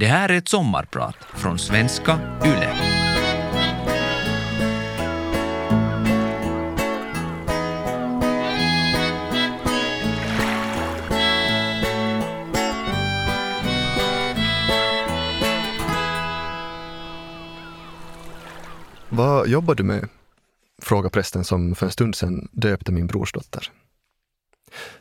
Det här är ett sommarprat från svenska YLE. Vad jobbar du med? frågade prästen som för en stund sedan döpte min brorsdotter.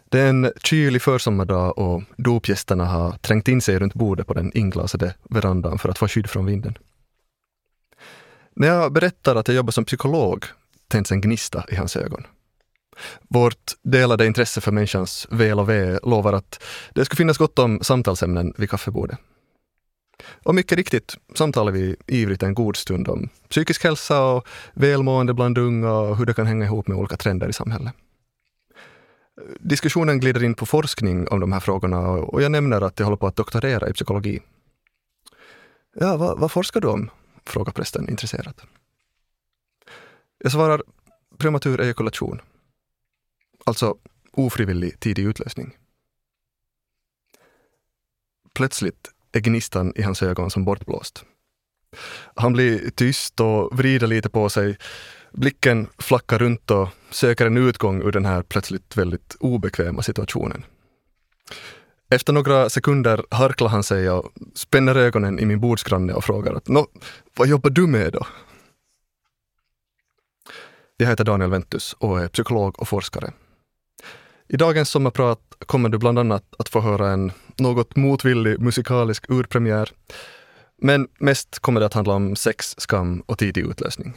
Det är en kylig försommardag och dopgästerna har trängt in sig runt bordet på den inglasade verandan för att få skydd från vinden. När jag berättar att jag jobbar som psykolog tänds en gnista i hans ögon. Vårt delade intresse för människans väl och ve lovar att det skulle finnas gott om samtalsämnen vid kaffebordet. Och mycket riktigt samtalar vi ivrigt en god stund om psykisk hälsa och välmående bland unga och hur det kan hänga ihop med olika trender i samhället. Diskussionen glider in på forskning om de här frågorna och jag nämner att jag håller på att doktorera i psykologi. Ja, vad, vad forskar du om? frågar prästen intresserat. Jag svarar prematur ejakulation. Alltså ofrivillig tidig utlösning. Plötsligt är gnistan i hans ögon som bortblåst. Han blir tyst och vrider lite på sig. Blicken flackar runt och söker en utgång ur den här plötsligt väldigt obekväma situationen. Efter några sekunder harklar han sig och spänner ögonen i min bordsgranne och frågar att Nå, vad jobbar du med då? Jag heter Daniel Ventus och är psykolog och forskare. I dagens sommarprat kommer du bland annat att få höra en något motvillig musikalisk urpremiär. Men mest kommer det att handla om sex, skam och tidig utlösning.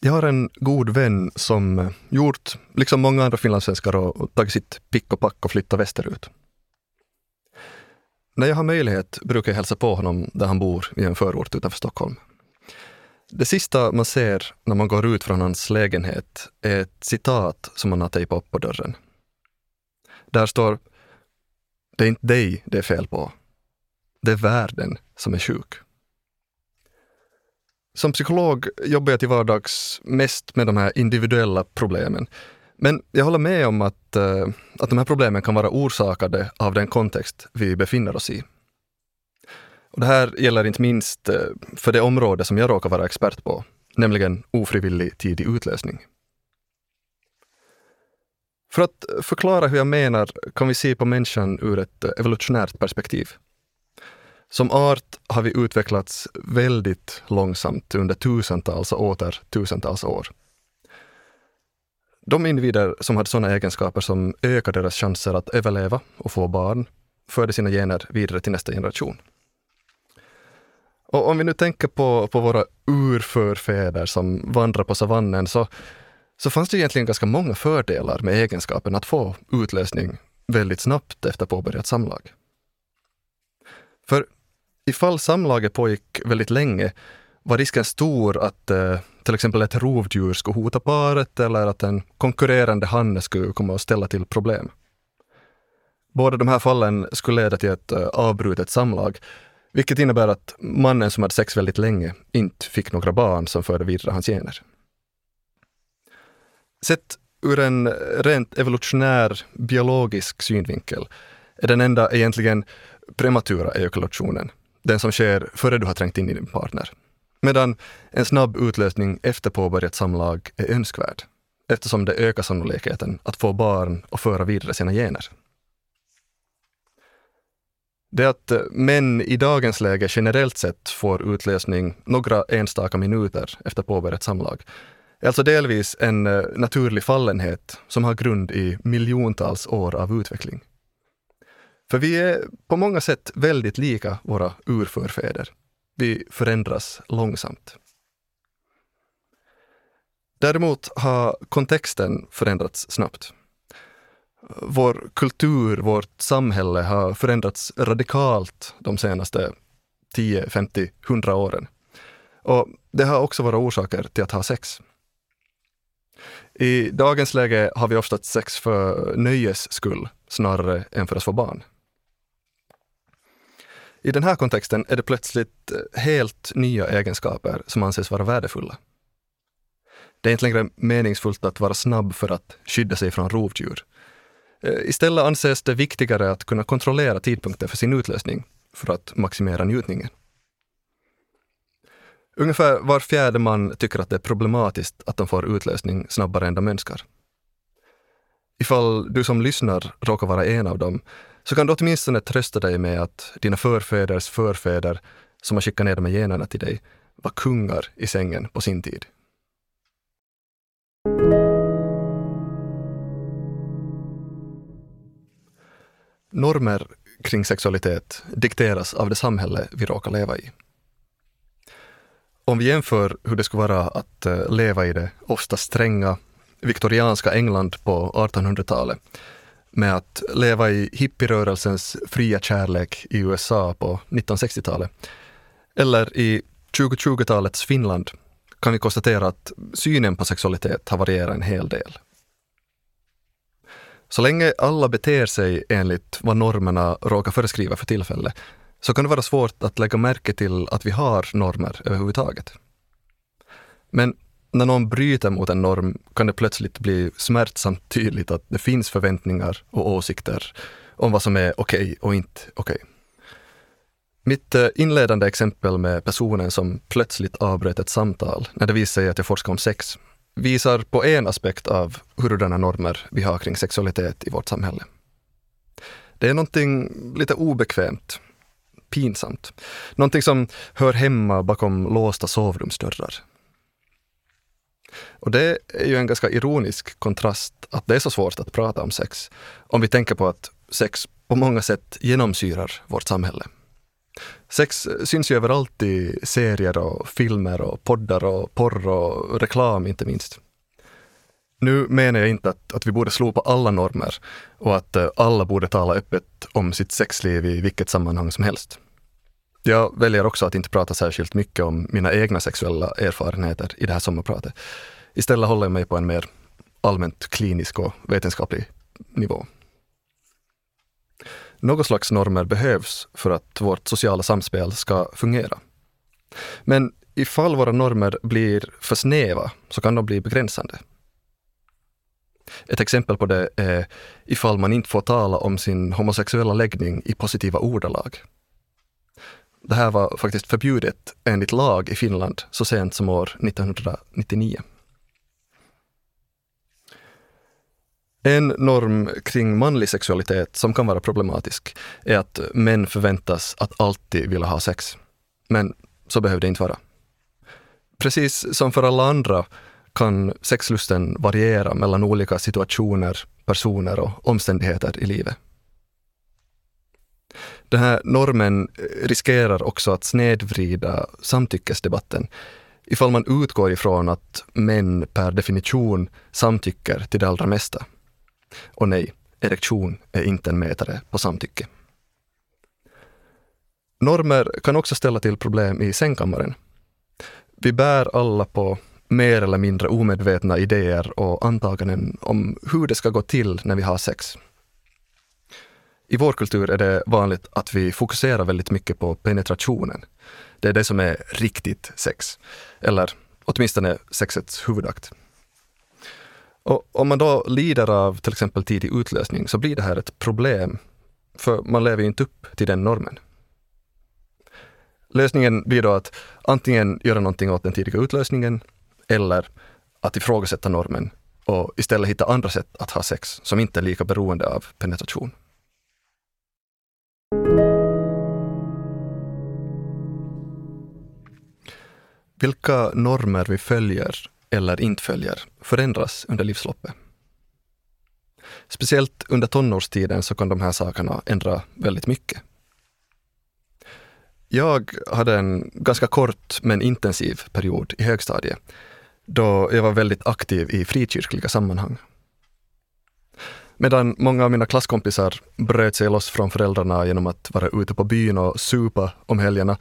Jag har en god vän som eh, gjort, liksom många andra finlandssvenskar, och tagit sitt pick och pack och flyttat västerut. När jag har möjlighet brukar jag hälsa på honom där han bor i en förort utanför Stockholm. Det sista man ser när man går ut från hans lägenhet är ett citat som han har tejpat upp på dörren. Där står Det är inte dig det är fel på. Det är världen som är sjuk. Som psykolog jobbar jag till vardags mest med de här individuella problemen. Men jag håller med om att, eh, att de här problemen kan vara orsakade av den kontext vi befinner oss i. Och det här gäller inte minst eh, för det område som jag råkar vara expert på, nämligen ofrivillig tidig utlösning. För att förklara hur jag menar kan vi se på människan ur ett evolutionärt perspektiv. Som art har vi utvecklats väldigt långsamt under tusentals och åter tusentals år. De individer som hade sådana egenskaper som ökar deras chanser att överleva och få barn förde sina gener vidare till nästa generation. Och om vi nu tänker på, på våra urförfäder som vandrar på savannen så, så fanns det egentligen ganska många fördelar med egenskapen att få utlösning väldigt snabbt efter påbörjat samlag. För ifall samlaget pågick väldigt länge var risken stor att eh, till exempel ett rovdjur skulle hota paret eller att en konkurrerande hanne skulle komma och ställa till problem. Båda de här fallen skulle leda till ett eh, avbrutet samlag, vilket innebär att mannen som hade sex väldigt länge inte fick några barn som förde vidare hans gener. Sett ur en rent evolutionär biologisk synvinkel är den enda egentligen prematura ejakulationen den som sker före du har trängt in i din partner. Medan en snabb utlösning efter påbörjat samlag är önskvärd eftersom det ökar sannolikheten att få barn och föra vidare sina gener. Det att eh, män i dagens läge generellt sett får utlösning några enstaka minuter efter påbörjat samlag är alltså delvis en eh, naturlig fallenhet som har grund i miljontals år av utveckling. För vi är på många sätt väldigt lika våra urförfäder. Vi förändras långsamt. Däremot har kontexten förändrats snabbt. Vår kultur, vårt samhälle har förändrats radikalt de senaste 10, 50, 100 åren. Och det har också varit orsaker till att ha sex. I dagens läge har vi oftast sex för nöjes skull snarare än för att få barn. I den här kontexten är det plötsligt eh, helt nya egenskaper som anses vara värdefulla. Det är inte längre meningsfullt att vara snabb för att skydda sig från rovdjur. Eh, istället anses det viktigare att kunna kontrollera tidpunkten för sin utlösning för att maximera njutningen. Ungefär var fjärde man tycker att det är problematiskt att de får utlösning snabbare än de önskar. Ifall du som lyssnar råkar vara en av dem, så kan du åtminstone trösta dig med att dina förfäders förfäder, som har skickat ner de här generna till dig, var kungar i sängen på sin tid. Normer kring sexualitet dikteras av det samhälle vi råkar leva i. Om vi jämför hur det skulle vara att eh, leva i det ofta stränga viktorianska England på 1800-talet med att leva i hippierörelsens fria kärlek i USA på 1960-talet eller i 2020-talets Finland kan vi konstatera att synen på sexualitet har varierat en hel del. Så länge alla beter sig enligt vad normerna råkar föreskriva för tillfället så kan det vara svårt att lägga märke till att vi har normer överhuvudtaget. Men när någon bryter mot en norm kan det plötsligt bli smärtsamt tydligt att det finns förväntningar och åsikter om vad som är okej okay och inte okej. Okay. Mitt eh, inledande exempel med personen som plötsligt avbröt ett samtal när det visade sig att jag forskar om sex visar på en aspekt av hurdana normer vi har kring sexualitet i vårt samhälle. Det är någonting lite obekvämt, pinsamt. Någonting som hör hemma bakom låsta sovrumsdörrar. Och det är ju en ganska ironisk kontrast att det är så svårt att prata om sex, om vi tänker på att sex på många sätt genomsyrar vårt samhälle. Sex syns ju överallt i serier och filmer och poddar och porr och reklam inte minst. Nu menar jag inte att, att vi borde slopa alla normer och att eh, alla borde tala öppet om sitt sexliv i vilket sammanhang som helst. Jag väljer också att inte prata särskilt mycket om mina egna sexuella erfarenheter i det här sommarpratet. Istället håller jag mig på en mer allmänt klinisk och vetenskaplig nivå. Något slags normer behövs för att vårt sociala samspel ska fungera. Men ifall våra normer blir för snäva så kan de bli begränsande. Ett exempel på det är ifall man inte får tala om sin homosexuella läggning i positiva ordalag. Det här var faktiskt förbjudet enligt lag i Finland så sent som år 1999. En norm kring manlig sexualitet som kan vara problematisk är att män förväntas att alltid vilja ha sex. Men så behöver det inte vara. Precis som för alla andra kan sexlusten variera mellan olika situationer, personer och omständigheter i livet. Den här normen eh, riskerar också att snedvrida samtyckesdebatten ifall man utgår ifrån att män per definition samtycker till det allra mesta. Och nej, erektion är inte en mätare på samtycke. Normer kan också ställa till problem i sängkammaren. Vi bär alla på mer eller mindre omedvetna idéer och antaganden om hur det ska gå till när vi har sex. I vår kultur är det vanligt att vi fokuserar väldigt mycket på penetrationen. Det är det som är riktigt sex. Eller åtminstone sexets huvudakt. Och om man då lider av till exempel tidig utlösning så blir det här ett problem, för man lever ju inte upp till den normen. Lösningen blir då att antingen göra någonting åt den tidiga utlösningen eller att ifrågasätta normen och istället hitta andra sätt att ha sex som inte är lika beroende av penetration. Vilka normer vi följer eller inte följer förändras under livsloppet. Speciellt under tonårstiden så kan de här sakerna ändra väldigt mycket. Jag hade en ganska kort men intensiv period i högstadiet då jag var väldigt aktiv i frikyrkliga sammanhang. Medan många av mina klasskompisar bröt sig loss från föräldrarna genom att vara ute på byn och supa om helgerna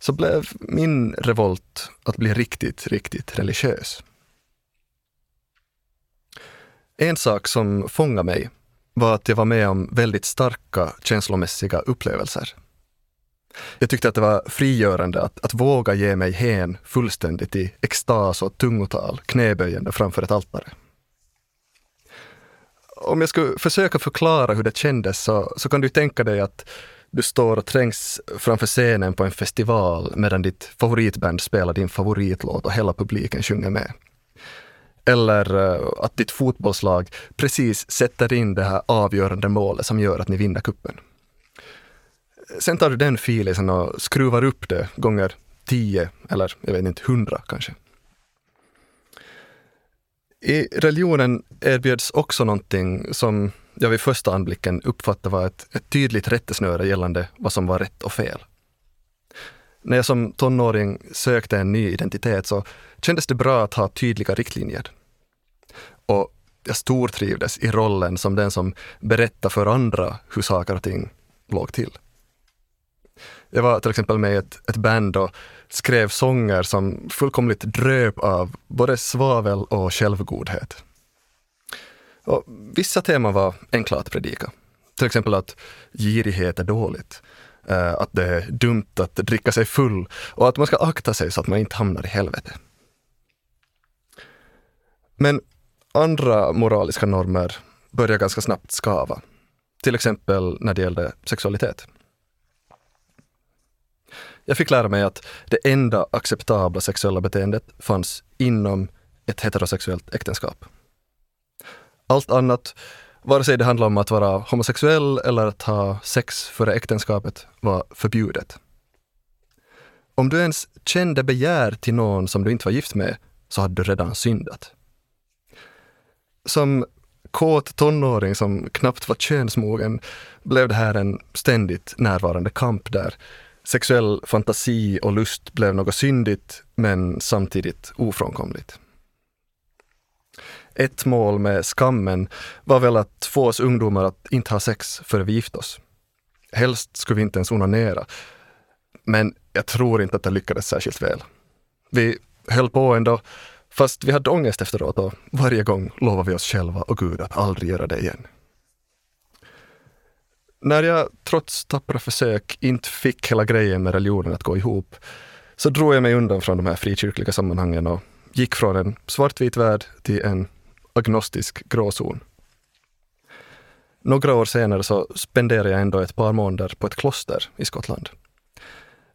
så blev min revolt att bli riktigt, riktigt religiös. En sak som fångade mig var att jag var med om väldigt starka känslomässiga upplevelser. Jag tyckte att det var frigörande att, att våga ge mig hän fullständigt i extas och tungotal, knäböjande framför ett altare. Om jag skulle försöka förklara hur det kändes så, så kan du tänka dig att du står och trängs framför scenen på en festival medan ditt favoritband spelar din favoritlåt och hela publiken sjunger med. Eller eh, att ditt fotbollslag precis sätter in det här avgörande målet som gör att ni vinner kuppen. Sen tar du den filen och skruvar upp det gånger tio eller jag vet inte, hundra kanske. I religionen erbjuds också någonting som jag vid första anblicken uppfattade var ett, ett tydligt rättesnöre gällande vad som var rätt och fel. När jag som tonåring sökte en ny identitet så kändes det bra att ha tydliga riktlinjer. Och jag stortrivdes i rollen som den som berättar för andra hur saker och ting låg till. Jag var till exempel med i ett, ett band och skrev sånger som fullkomligt dröp av både svavel och självgodhet. Och vissa teman var enkla att predika. Till exempel att girighet är dåligt, eh, att det är dumt att dricka sig full och att man ska akta sig så att man inte hamnar i helvete. Men andra moraliska normer började ganska snabbt skava. Till exempel när det gällde sexualitet. Jag fick lära mig att det enda acceptabla sexuella beteendet fanns inom ett heterosexuellt äktenskap. Allt annat, vare sig det handlar om att vara homosexuell eller att ha sex före äktenskapet, var förbjudet. Om du ens kände begär till någon som du inte var gift med, så hade du redan syndat. Som kåt tonåring som knappt var könsmogen blev det här en ständigt närvarande kamp där sexuell fantasi och lust blev något syndigt men samtidigt ofrånkomligt. Ett mål med skammen var väl att få oss ungdomar att inte ha sex före vi gift oss. Helst skulle vi inte ens onanera. Men jag tror inte att det lyckades särskilt väl. Vi höll på ändå, fast vi hade ångest efteråt och varje gång lovade vi oss själva och Gud att aldrig göra det igen. När jag trots tappra försök inte fick hela grejen med religionen att gå ihop så drog jag mig undan från de här frikyrkliga sammanhangen och gick från en svartvit värld till en agnostisk gråzon. Några år senare så spenderade jag ändå ett par månader på ett kloster i Skottland.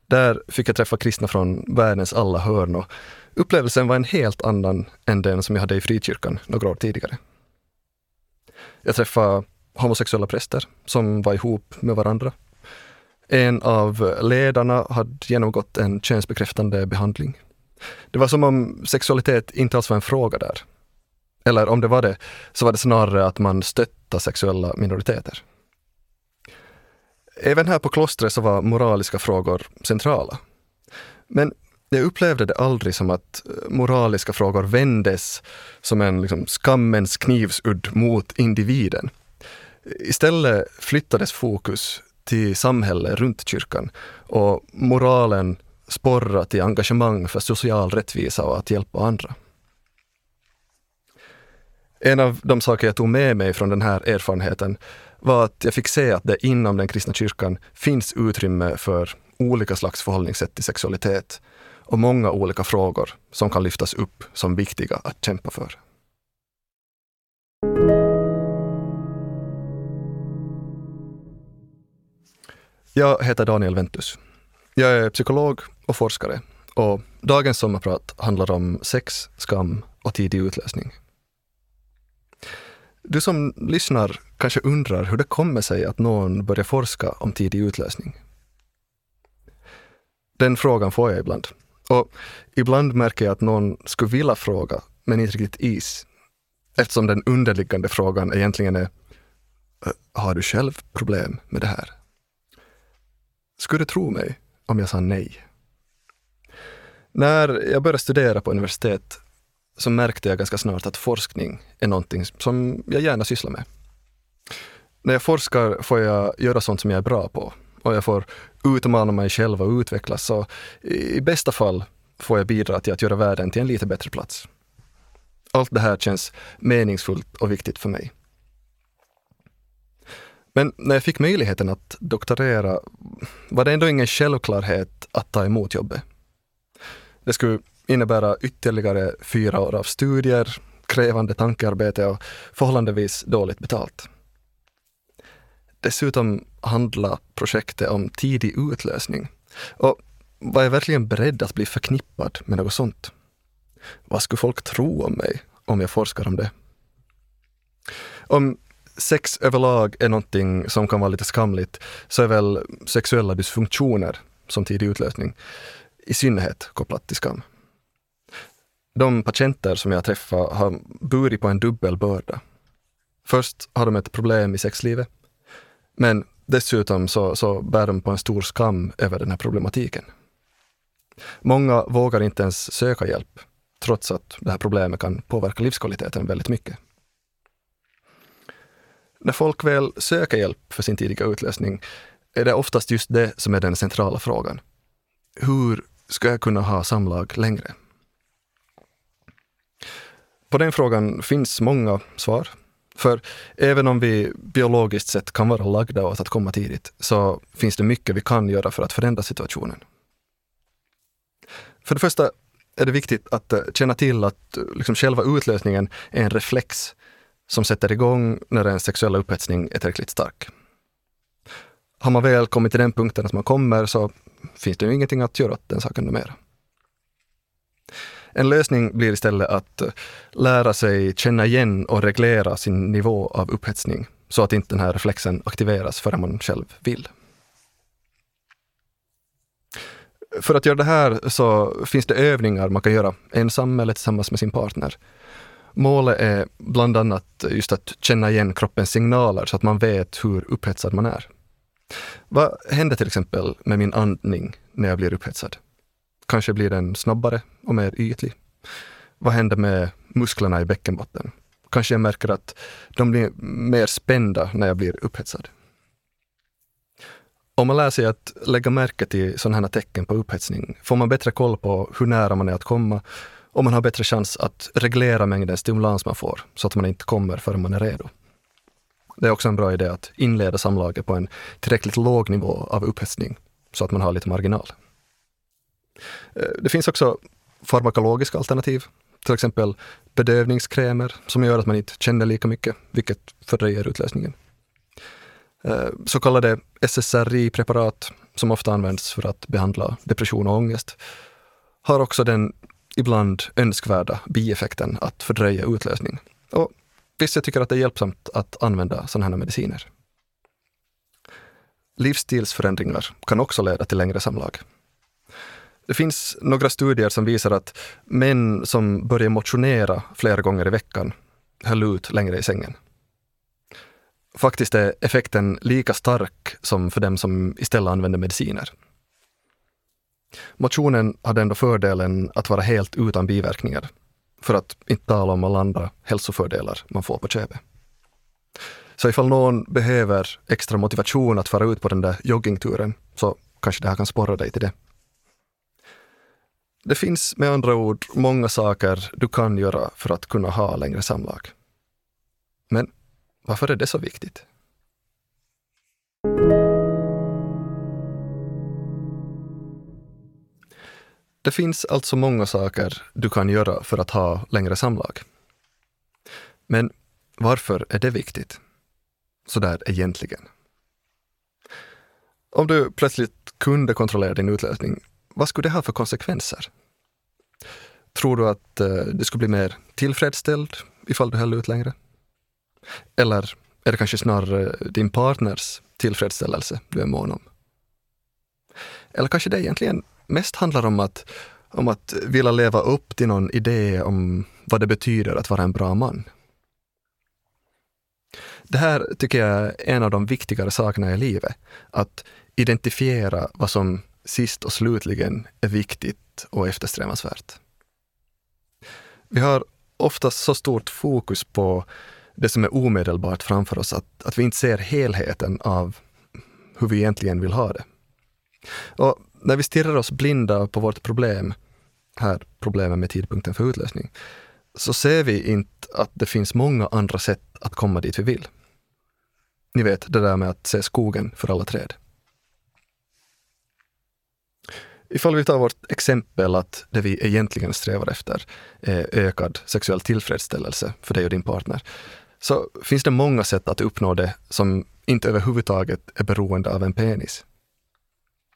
Där fick jag träffa kristna från världens alla hörn och upplevelsen var en helt annan än den som jag hade i frikyrkan några år tidigare. Jag träffade homosexuella präster som var ihop med varandra. En av ledarna hade genomgått en könsbekräftande behandling. Det var som om sexualitet inte alls var en fråga där. Eller om det var det, så var det snarare att man stöttade sexuella minoriteter. Även här på klostret så var moraliska frågor centrala. Men jag upplevde det aldrig som att eh, moraliska frågor vändes som en liksom, skammens knivsudd mot individen. Istället flyttades fokus till samhället runt kyrkan och moralen sporra till engagemang för social rättvisa och att hjälpa andra. En av de saker jag tog med mig från den här erfarenheten var att jag fick se att det inom den kristna kyrkan finns utrymme för olika slags förhållningssätt till sexualitet och många olika frågor som kan lyftas upp som viktiga att kämpa för. Jag heter Daniel Ventus. Jag är psykolog och forskare och dagens sommarprat handlar om sex, skam och tidig utlösning. Du som lyssnar kanske undrar hur det kommer sig att någon börjar forska om tidig utlösning. Den frågan får jag ibland. Och ibland märker jag att någon skulle vilja fråga, men inte riktigt is. Eftersom den underliggande frågan egentligen är äh, Har du själv problem med det här? Skulle du tro mig om jag sa nej? När jag började studera på universitet så märkte jag ganska snart att forskning är någonting som jag gärna sysslar med. När jag forskar får jag göra sånt som jag är bra på och jag får utmana mig själv och utvecklas. Så i bästa fall får jag bidra till att göra världen till en lite bättre plats. Allt det här känns meningsfullt och viktigt för mig. Men när jag fick möjligheten att doktorera var det ändå ingen självklarhet att ta emot jobbet. Det skulle innebära ytterligare fyra år av studier, krävande tankearbete och förhållandevis dåligt betalt. Dessutom handlar projektet om tidig utlösning. Och var jag verkligen beredd att bli förknippad med något sånt? Vad skulle folk tro om mig om jag forskar om det? Om sex överlag är någonting som kan vara lite skamligt så är väl sexuella dysfunktioner som tidig utlösning i synnerhet kopplat till skam. De patienter som jag träffar har burit på en dubbel börda. Först har de ett problem i sexlivet, men dessutom så, så bär de på en stor skam över den här problematiken. Många vågar inte ens söka hjälp, trots att det här problemet kan påverka livskvaliteten väldigt mycket. När folk väl söker hjälp för sin tidiga utlösning är det oftast just det som är den centrala frågan. Hur ska jag kunna ha samlag längre? På den frågan finns många svar. För även om vi biologiskt sett kan vara lagda åt att komma tidigt, så finns det mycket vi kan göra för att förändra situationen. För det första är det viktigt att eh, känna till att eh, liksom själva utlösningen är en reflex som sätter igång när en sexuella upphetsning är tillräckligt stark. Har man väl kommit till den punkten att man kommer så finns det ju ingenting att göra åt den saken numera. En lösning blir istället att eh, lära sig känna igen och reglera sin nivå av upphetsning så att inte den här reflexen aktiveras förrän man själv vill. För att göra det här så finns det övningar man kan göra ensam eller tillsammans med sin partner. Målet är bland annat just att känna igen kroppens signaler så att man vet hur upphetsad man är. Vad händer till exempel med min andning när jag blir upphetsad? Kanske blir den snabbare och mer ytlig. Vad händer med musklerna i bäckenbotten? Kanske jag märker att de blir mer spända när jag blir upphetsad. Om man lär sig att lägga märke till sådana här tecken på upphetsning får man bättre koll på hur nära man är att komma och man har bättre chans att reglera mängden stimulans man får så att man inte kommer förrän man är redo. Det är också en bra idé att inleda samlaget på en tillräckligt låg nivå av upphetsning så att man har lite marginal. Eh, det finns också farmakologiska alternativ, till exempel bedövningskrämer som gör att man inte känner lika mycket, vilket fördröjer utlösningen. Eh, så kallade SSRI-preparat, som ofta används för att behandla depression och ångest, har också den ibland önskvärda bieffekten att fördröja utlösning. Och vissa tycker att det är hjälpsamt att använda sådana här mediciner. Livsstilsförändringar kan också leda till längre samlag. Det finns några studier som visar att män som börjar motionera flera gånger i veckan höll ut längre i sängen. Faktiskt är effekten lika stark som för dem som istället använder mediciner. Motionen hade ändå fördelen att vara helt utan biverkningar, för att inte tala om alla andra hälsofördelar man får på köpet. Så ifall någon behöver extra motivation att fara ut på den där joggingturen, så kanske det här kan sporra dig till det. Det finns med andra ord många saker du kan göra för att kunna ha längre samlag. Men varför är det så viktigt? Det finns alltså många saker du kan göra för att ha längre samlag. Men varför är det viktigt? Så där egentligen. Om du plötsligt kunde kontrollera din utlösning, vad skulle det ha för konsekvenser? Tror du att eh, du skulle bli mer tillfredsställd ifall du höll ut längre? Eller är det kanske snarare din partners tillfredsställelse du är mån om? Eller kanske det egentligen mest handlar om att, om att vilja leva upp till någon idé om vad det betyder att vara en bra man. Det här tycker jag är en av de viktigare sakerna i livet. Att identifiera vad som sist och slutligen är viktigt och eftersträvansvärt. Vi har oftast så stort fokus på det som är omedelbart framför oss att, att vi inte ser helheten av hur vi egentligen vill ha det. Och när vi stirrar oss blinda på vårt problem, här problemet med tidpunkten för utlösning, så ser vi inte att det finns många andra sätt att komma dit vi vill. Ni vet, det där med att se skogen för alla träd. Ifall vi tar vårt exempel att det vi egentligen strävar efter är ökad sexuell tillfredsställelse för dig och din partner, så finns det många sätt att uppnå det som inte överhuvudtaget är beroende av en penis.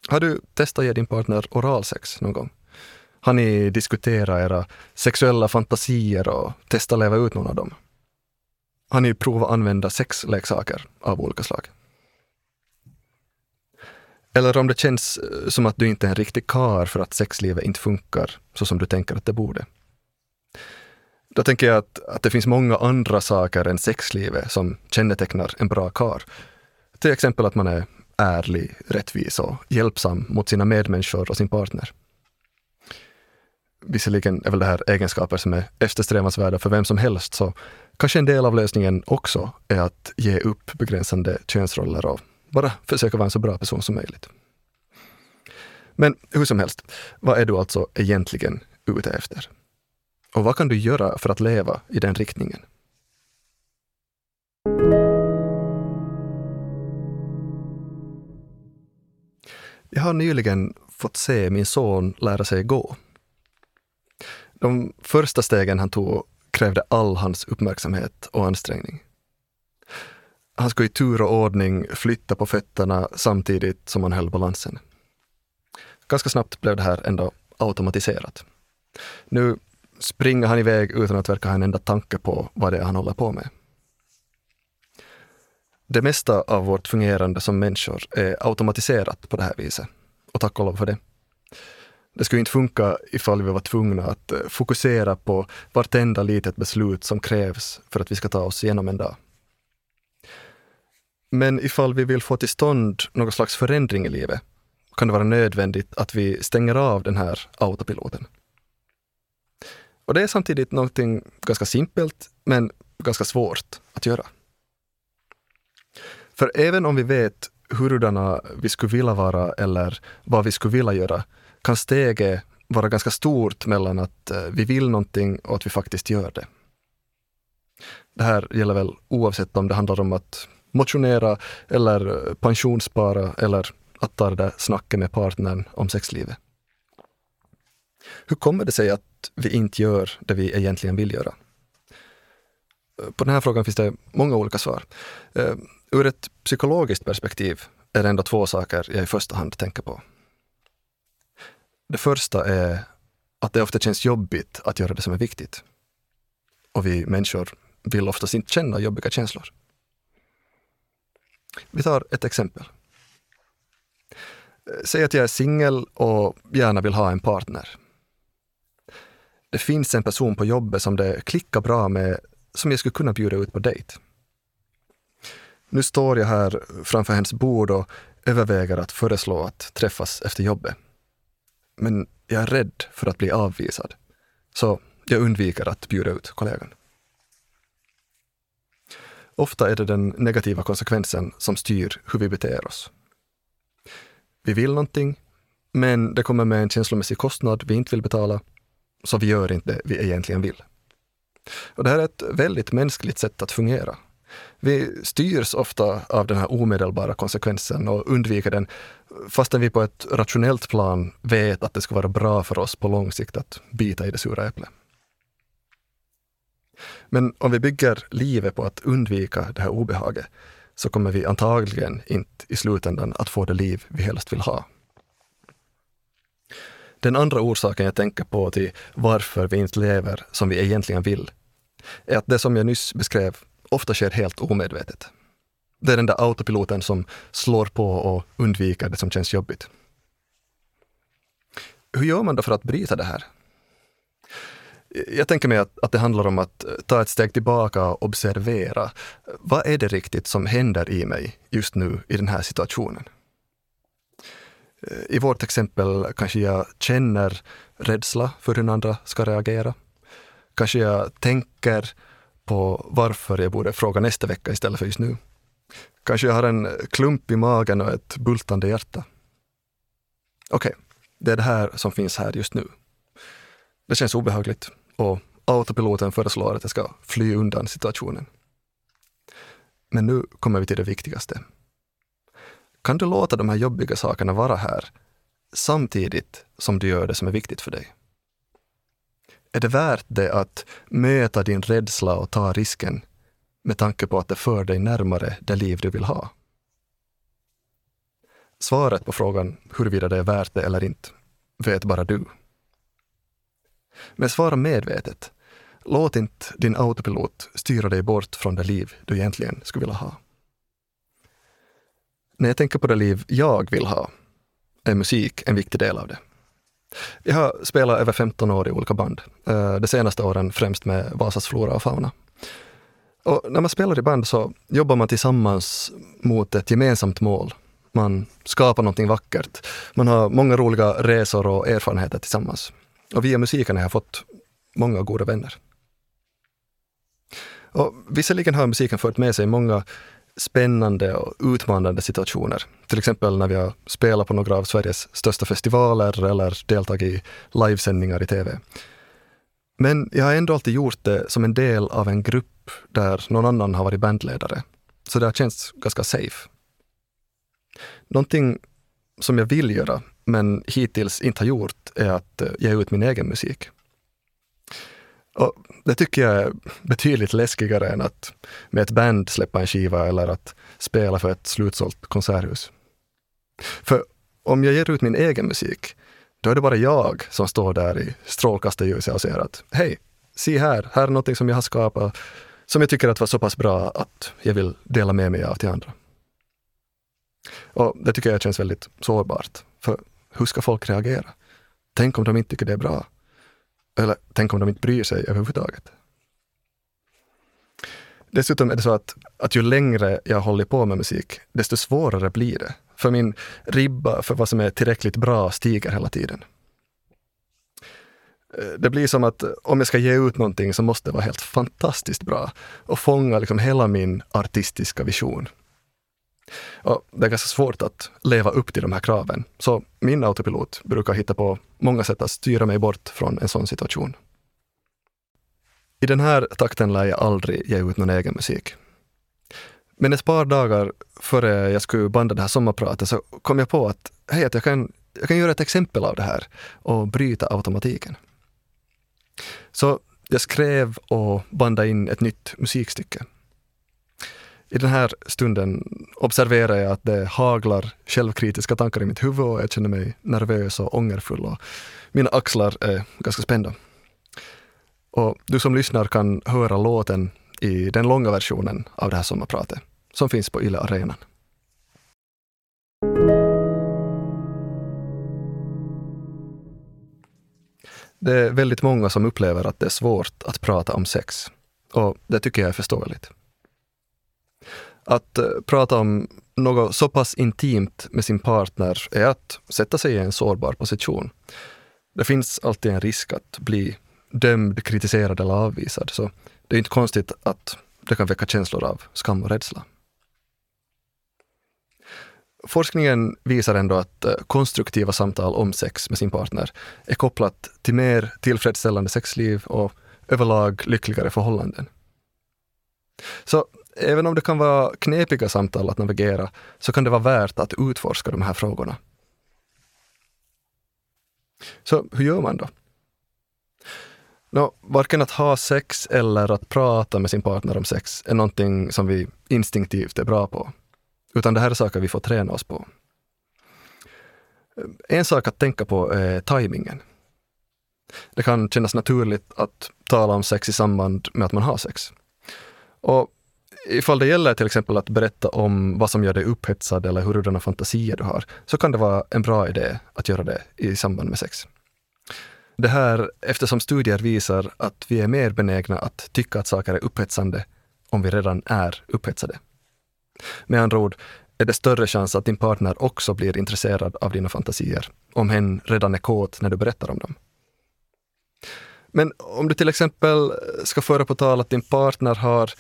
Har du testat att ge din partner oralsex någon gång? Har ni diskuterat era sexuella fantasier och testat leva ut någon av dem? Har ni provat använda sexleksaker av olika slag? Eller om det känns eh, som att du inte är en riktig kar för att sexlivet inte funkar så som du tänker att det borde. Då tänker jag att, att det finns många andra saker än sexlivet som kännetecknar en bra kar. Till exempel att man är ärlig, rättvis och hjälpsam mot sina medmänniskor och sin partner. Visserligen är väl det här egenskaper som är eftersträvansvärda för vem som helst, så kanske en del av lösningen också är att ge upp begränsande könsroller och bara försöka vara en så bra person som möjligt. Men hur som helst, vad är du alltså egentligen ute efter? Och vad kan du göra för att leva i den riktningen? Jag har nyligen fått se min son lära sig gå. De första stegen han tog krävde all hans uppmärksamhet och ansträngning. Han skulle i tur och ordning flytta på fötterna samtidigt som han höll balansen. Ganska snabbt blev det här ändå automatiserat. Nu springer han iväg utan att verka ha en enda tanke på vad det är han håller på med. Det mesta av vårt fungerande som människor är automatiserat på det här viset. Och tack och lov för det. Det skulle inte funka ifall vi var tvungna att eh, fokusera på vartenda litet beslut som krävs för att vi ska ta oss igenom en dag. Men ifall vi vill få till stånd någon slags förändring i livet kan det vara nödvändigt att vi stänger av den här autopiloten. Och det är samtidigt någonting ganska simpelt, men ganska svårt att göra. För även om vi vet hurdana vi skulle vilja vara eller vad vi skulle vilja göra, kan steget vara ganska stort mellan att eh, vi vill någonting och att vi faktiskt gör det. Det här gäller väl oavsett om det handlar om att motionera eller pensionsspara eller att ta det där snacket med partnern om sexlivet. Hur kommer det sig att vi inte gör det vi egentligen vill göra? Eh, på den här frågan finns det många olika svar. Eh, ur ett psykologiskt perspektiv är det ändå två saker jag i första hand tänker på. Det första är att det ofta känns jobbigt att göra det som är viktigt. Och vi människor vill oftast inte känna jobbiga känslor. Vi tar ett exempel. Eh, säg att jag är singel och gärna vill ha en partner. Det finns en person på jobbet som det klickar bra med, som jag skulle kunna bjuda ut på dejt. Nu står jag här framför hennes bord och överväger att föreslå att träffas efter jobbet. Men jag är rädd för att bli avvisad, så jag undviker att bjuda ut kollegan. Ofta är det den negativa konsekvensen som styr hur vi beter oss. Vi vill någonting, men det kommer med en känslomässig kostnad vi inte vill betala, så vi gör inte det vi egentligen vill. Och det här är ett väldigt mänskligt sätt att fungera. Vi styrs ofta av den här omedelbara konsekvensen och undviker den fastän vi på ett rationellt plan vet att det ska vara bra för oss på lång sikt att bita i det sura äpplet. Men om vi bygger livet på att undvika det här obehaget så kommer vi antagligen inte i slutändan att få det liv vi helst vill ha. Den andra orsaken jag tänker på till varför vi inte lever som vi egentligen vill är att det som jag nyss beskrev ofta sker helt omedvetet. Det är den där autopiloten som slår på och undviker det som känns jobbigt. Hur gör man då för att bryta det här? Jag tänker mig att, att det handlar om att eh, ta ett steg tillbaka och observera. Vad är det riktigt som händer i mig just nu i den här situationen? Eh, I vårt exempel kanske jag känner rädsla för hur andra ska reagera. Kanske jag tänker på varför jag borde fråga nästa vecka istället för just nu. Kanske jag har en klump i magen och ett bultande hjärta. Okej, okay, det är det här som finns här just nu. Det känns obehagligt och autopiloten föreslår att jag ska fly undan situationen. Men nu kommer vi till det viktigaste. Kan du låta de här jobbiga sakerna vara här samtidigt som du gör det som är viktigt för dig? Är det värt det att möta din rädsla och ta risken med tanke på att det för dig närmare det liv du vill ha? Svaret på frågan huruvida det är värt det eller inte vet bara du. Men svara medvetet. Låt inte din autopilot styra dig bort från det liv du egentligen skulle vilja ha. När jag tänker på det liv jag vill ha är musik en viktig del av det. Jag har spelat över 15 år i olika band. Eh, de senaste åren främst med Vasas flora och fauna. Och när man spelar i band så jobbar man tillsammans mot ett gemensamt mål. Man skapar någonting vackert. Man har många roliga resor och erfarenheter tillsammans. Och via musiken har jag fått många goda vänner. Och visserligen har musiken fört med sig många spännande och utmanande situationer. Till exempel när vi har spelat på några av Sveriges största festivaler eller deltagit i livesändningar i TV. Men jag har ändå alltid gjort det som en del av en grupp där någon annan har varit bandledare. Så det har känts ganska safe. Någonting som jag vill göra, men hittills inte har gjort, är att eh, ge ut min egen musik. Och det tycker jag är betydligt läskigare än att med ett band släppa en skiva eller att spela för ett slutsålt konserthus. För om jag ger ut min egen musik, då är det bara jag som står där i strålkastarljuset och säger att hej, se här, här är någonting som jag har skapat som jag tycker att var så pass bra att jag vill dela med mig av till andra. Och det tycker jag känns väldigt sårbart. För hur ska folk reagera? Tänk om de inte tycker det är bra? Eller tänk om de inte bryr sig överhuvudtaget? Dessutom är det så att, att ju längre jag håller på med musik, desto svårare blir det. För min ribba för vad som är tillräckligt bra stiger hela tiden. Eh, det blir som att eh, om jag ska ge ut någonting så måste det vara helt fantastiskt bra och fånga liksom hela min artistiska vision. Och det är ganska svårt att leva upp till de här kraven. Så min autopilot brukar hitta på många sätt att styra mig bort från en sån situation. I den här takten lär jag aldrig ge ut någon egen musik. Men ett par dagar före jag skulle banda det här sommarpratet så kom jag på att hej, att jag kan, jag kan göra ett exempel av det här och bryta automatiken. Så jag skrev och bandade in ett nytt musikstycke. I den här stunden observerar jag att det haglar självkritiska tankar i mitt huvud och jag känner mig nervös och ångerfull och mina axlar är ganska spända. Och du som lyssnar kan höra låten i den långa versionen av det här sommarpratet som finns på Yle Arenan. Det är väldigt många som upplever att det är svårt att prata om sex. Och det tycker jag är förståeligt. Att eh, prata om något så pass intimt med sin partner är att sätta sig i en sårbar position. Det finns alltid en risk att bli dömd, kritiserad eller avvisad, så det är inte konstigt att det kan väcka känslor av skam och rädsla. Forskningen visar ändå att eh, konstruktiva samtal om sex med sin partner är kopplat till mer tillfredsställande sexliv och överlag lyckligare förhållanden. Så även om det kan vara knepiga samtal att navigera, så kan det vara värt att utforska de här frågorna. Så hur gör man då? Nå, varken att ha sex eller att prata med sin partner om sex är någonting som vi instinktivt är bra på. Utan det här är saker vi får träna oss på. En sak att tänka på är tajmingen. Det kan kännas naturligt att tala om sex i samband med att man har sex. Och ifall det gäller till exempel att berätta om vad som gör dig upphetsad eller hurdana fantasier du har, så kan det vara en bra idé att göra det i samband med sex. Det här eftersom studier visar att vi är mer benägna att tycka att saker är upphetsande om vi redan är upphetsade. Med andra ord är det större chans att din partner också blir intresserad av dina fantasier om hen redan är kåt när du berättar om dem. Men om du till exempel ska föra på tal att din partner har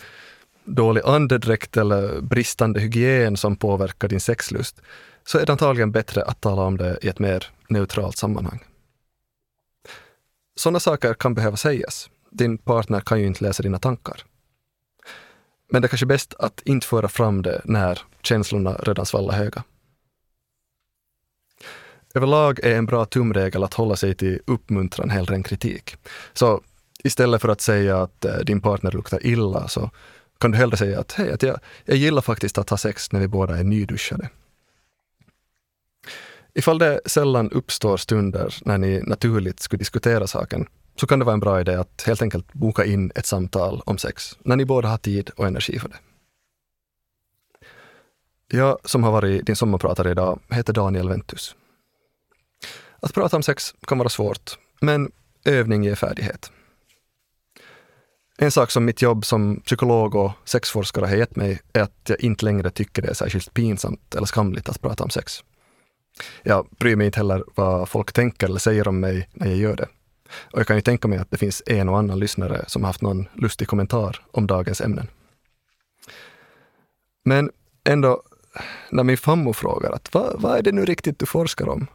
dålig andedräkt eller bristande hygien som påverkar din sexlust, så är det antagligen bättre att tala om det i ett mer neutralt sammanhang. Sådana saker kan behöva sägas. Din partner kan ju inte läsa dina tankar. Men det är kanske bäst att inte föra fram det när känslorna redan svallar höga. Överlag är en bra tumregel att hålla sig till uppmuntran hellre än kritik. Så istället för att säga att eh, din partner luktar illa så kan du hellre säga att hej, att jag, jag gillar faktiskt att ha sex när vi båda är nyduschade. Ifall det sällan uppstår stunder när ni naturligt skulle diskutera saken så kan det vara en bra idé att helt enkelt boka in ett samtal om sex när ni båda har tid och energi för det. Jag som har varit din sommarpratare idag heter Daniel Ventus. Att prata om sex kan vara svårt, men övning ger färdighet. En sak som mitt jobb som psykolog och sexforskare har gett mig är att jag inte längre tycker det är särskilt pinsamt eller skamligt att prata om sex. Jag bryr mig inte heller vad folk tänker eller säger om mig när jag gör det. Och jag kan ju tänka mig att det finns en och annan lyssnare som haft någon lustig kommentar om dagens ämnen. Men ändå, när min fammo frågar att vad, vad är det nu riktigt du forskar om?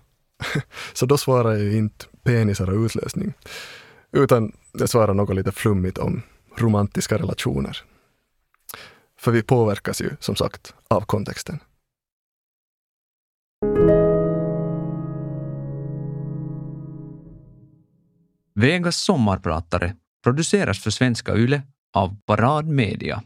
Så då svarar jag ju inte penisar och utlösning, utan jag svarar något lite flummigt om romantiska relationer. För vi påverkas ju, som sagt, av kontexten. Vegas sommarpratare produceras för Svenska Yle av Parad Media.